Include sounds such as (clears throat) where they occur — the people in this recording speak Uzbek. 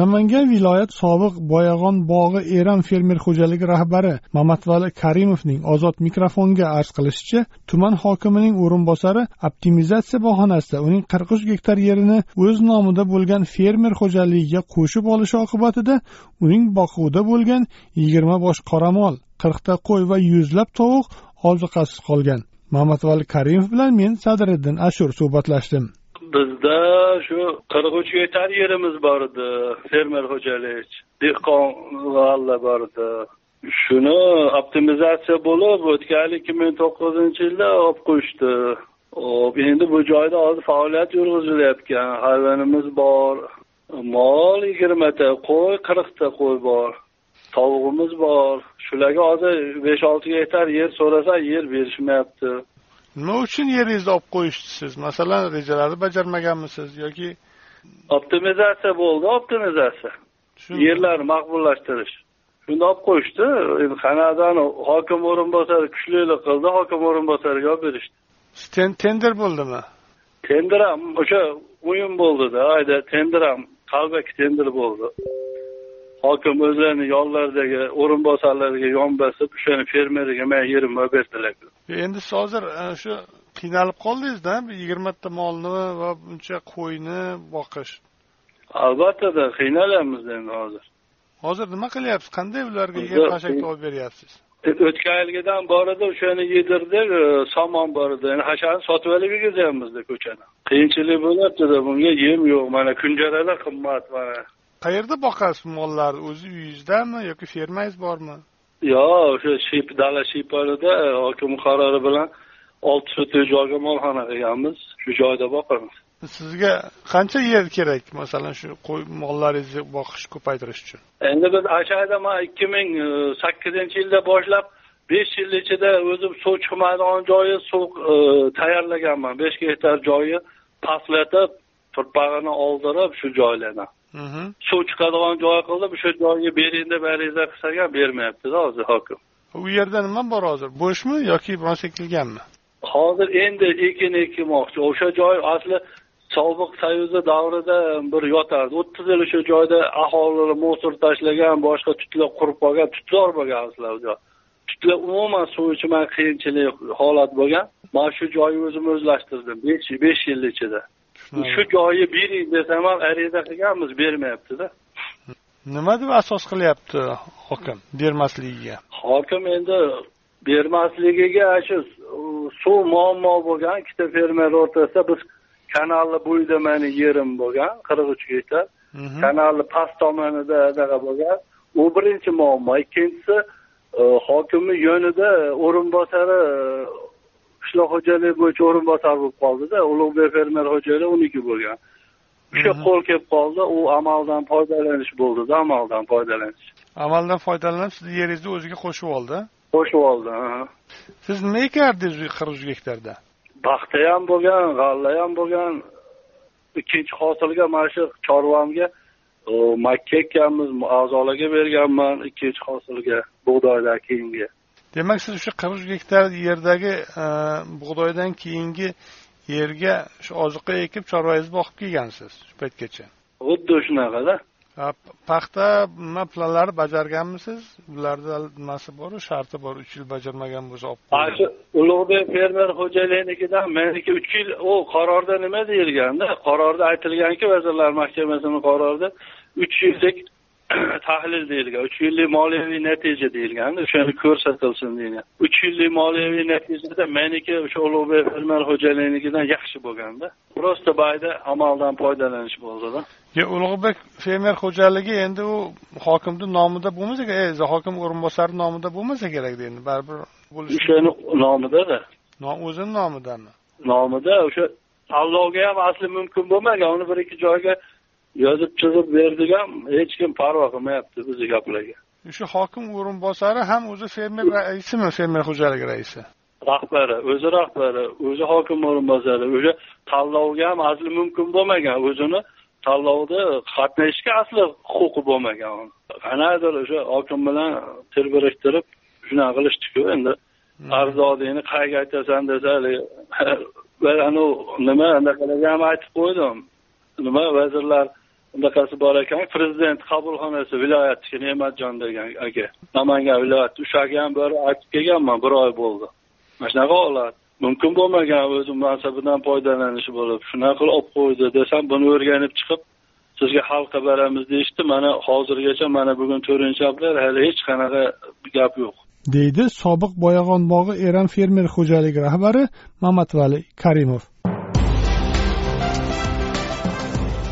Namangan viloyat sobiq boyag'on bog'i eram fermer xo'jaligi rahbari mamatvali karimovning ozod mikrofonga arz qilishicha tuman hokimining o'rinbosari optimizatsiya bahonasida uning qirq uch gektar yerini o'z nomida bo'lgan fermer xo'jaligiga qo'shib olishi oqibatida uning boquvida bo'lgan yigirma bosh qoramol qirqta qo'y va yuzlab tovuq oziqasiz qolgan. Mamatvali karimov bilan men sadiriddin ashur suhbatlashdim. Bizda shu qirq uch gektar yerimiz bor edi fermer xo'jalik dehqon g'alla bor edi shuni optimizatsiya bo'lib o'tgan yil ikki ming to'qqizinchi yilda olib qo'yishdi. Hop endi bu joyda hozir faoliyat yurg'izilayotgan hayvonimiz bor. Mol yigirmata qo'y qirqta qo'y bor. Tovug'imiz bor. Shularga hozir besh olti gektar yer so'rasa yer berishmayapti. Nima uchun yeringizni olib qo'yishdi siz masalan rejalarni bajarmaganmisiz yoki optimizatsiya bo'ldi optimizatsiya. Yerlarni maqbullashtirish. Shunda olib qo'yishdi endi qanaqadan hokim o'rinbosari kuchlilik qildi hokim o'rinbosariga olib berishdi. Tender bo'ldimi? Tender ham o'sha o'yin bo'ldida ayda tender ham qalbaki tender bo'ldi hokim o'zlarini yonlaridagi o'rinbosarlariga yon bosib o'shani fermeriga man yerimni olib berdilar endi siz hozir shu qiynalib qoldingizda yigirmata molni va buncha qo'yni boqish. Albattada qiynalyapmiz endi hozir. Hozir nima qilyapsiz? Qanday ularga yer xashakni olib beryapsiz? O'tgan yilgidan bor edi o'shani yedirdik somon bor edi endi hashani sotib olib yegazyapmizda ko'chani. Qiyinchilik bo'lyaptida bunga yem yo'q. Mana kunjaralar qimmat mana qayerda boqasiz mollarni o'zi uyingizdami yoki fermangiz bormi? Yo'q o'sha ship dala shiyponida hokim qarori bilan olti sotix joyga molxona qilganmiz shu joyda boqamiz sizga qancha yer kerak masalan shu qo'y mollaringizni boqish ko'paytirish uchun? Endi biz ashada man ikki ming sakkizinchi yilda boshlab besh yil ichida o'zim suv chiqmaydigan joyi suv tayyorlaganman. Besh gektar joyi pastlatib turpag'ini oldirib shu joylardan suv chiqadigan joy qildim o'sha joyga bering deb ariza qilsak ham bermayaptida hozir hokim. U yerda nima bor hozir? Bo'shmi yoki bironsa ekilganmi hozir endi ekin ekmoqchi. O'sha joy asli sobiq soyuzi davrida bir yotardi. O'ttiz yil o'sha joyda aholi musor tashlagan boshqa tutlar qurib qolgan tutlar bo'lgan asli u joy. Tutlar umuman suv ichmay qiyinchilik holat bo'lgan. Man shu joyni o'zim o'zlashtirdim besh besh yil ichida shu joyni bering desam ham ariza qilganmiz bermayaptida nima deb asos qilyapti hokim bermasligiga? Hokim endi bermasligiga shu suv muammo bo'lgan ikkita fermer o'rtasida biz kanalni bo'yida mani yerim bo'lgan qirq uch gektar kanalni past tomonida anaqa bo'lgan. U birinchi muammo. Ikkinchisi hokimni yonida o'rinbosari qishloq xo'jaligi bo'yicha o'rinbosar bo'lib qoldida ulug'bek fermer xo'jaligi uniki bo'lgan. O'sha qo'l kelib qoldi u amaldan foydalanish bo'ldida amaldan foydalanish. Amaldan foydalanib sizni yeringizni o'ziga qo'shib oldi. Qo'shib oldi siz nima ekardingiz qirq uch gektarda paxta ham bo'lgan g'alla ham bo'lgan. Ikkinchi hosilga mana shu chorvamga makka ekkanmiz a'zolarga berganman ikkinchi hosilga bug'doydan keyingi demak siz o'sha qirq gektar yerdagi bug'doydan keyingi yerga shu oziqa ekib chorvangizni boqib kelgansiz shu paytgacha? Xuddi shunaqada paxta nima planlarni bajarganmisiz? Bularda nimasi boru? Sharti bor uch yil bajarmagan bo'lsa olib shu ulug'bek fermer xo'jaliginikidan meniki uch yil u qarorda nima deyilganda qarorda aytilganki vazirlar mahkamasini qarorida uch yillik (clears throat) tahlil deyilgan uch yillik moliyaviy natija deyilganda o'shani ko'rsatilsin deyilgan uch yillik moliyaviy natijada meniki o'sha ulug'bek fermer xo'jaliginikidan yaxshi bo'lganda просто bayda amaldan foydalanish bo'ldida yo ulug'bek fermer xo'jaligi endi u hokimni nomida bo'lmasa kerak hokim o'rinbosari nomida bo'lmasa kerak endi baribir o'shani nomidada o'zini nomidami? Nomida o'sha tanlovga ham asli mumkin bo'lmagan uni bir ikki joyga yozib chizib berdik ham hech kim parvo qilmayapti bizni gaplarga o'sha hokim o'rinbosari ham o'zi fermer raisimi fermer xo'jaligi raisi? Rahbari o'zi rahbari o'zi hokim o'rinbosari o'sha tanlovga ham asli mumkin bo'lmagan o'zini tanlovda qatnashishga asli huquqi bo'lmagan qanaqadir o'sha hokim bilan til biriktirib shunaqa qilishdiku endi qarzdodingni qayerga aytasan desa (laughs) nima anaqalarga ham aytib qo'ydim. Nima vazirlar bunaqasi bor ekan. Prezident qabulxonasi viloyatniki ne'matjon degan aka. Namangan viloyati o'shaga ham bir aytib kelganman bir oy bo'ldi. Mana shunaqa holat mumkin bo'lmagan o'zi mansabidan foydalanishi bo'lib shunaqa qilib olib qo'ydi desam buni o'rganib chiqib sizga xalqqa beramiz deyishdi. Mana hozirgacha mana bugun to'rtinchi aprel hali hech qanaqa gap yo'q. Deydi sobiq boyag'on bog'i eram fermer xo'jaligi rahbari mamatvali karimov.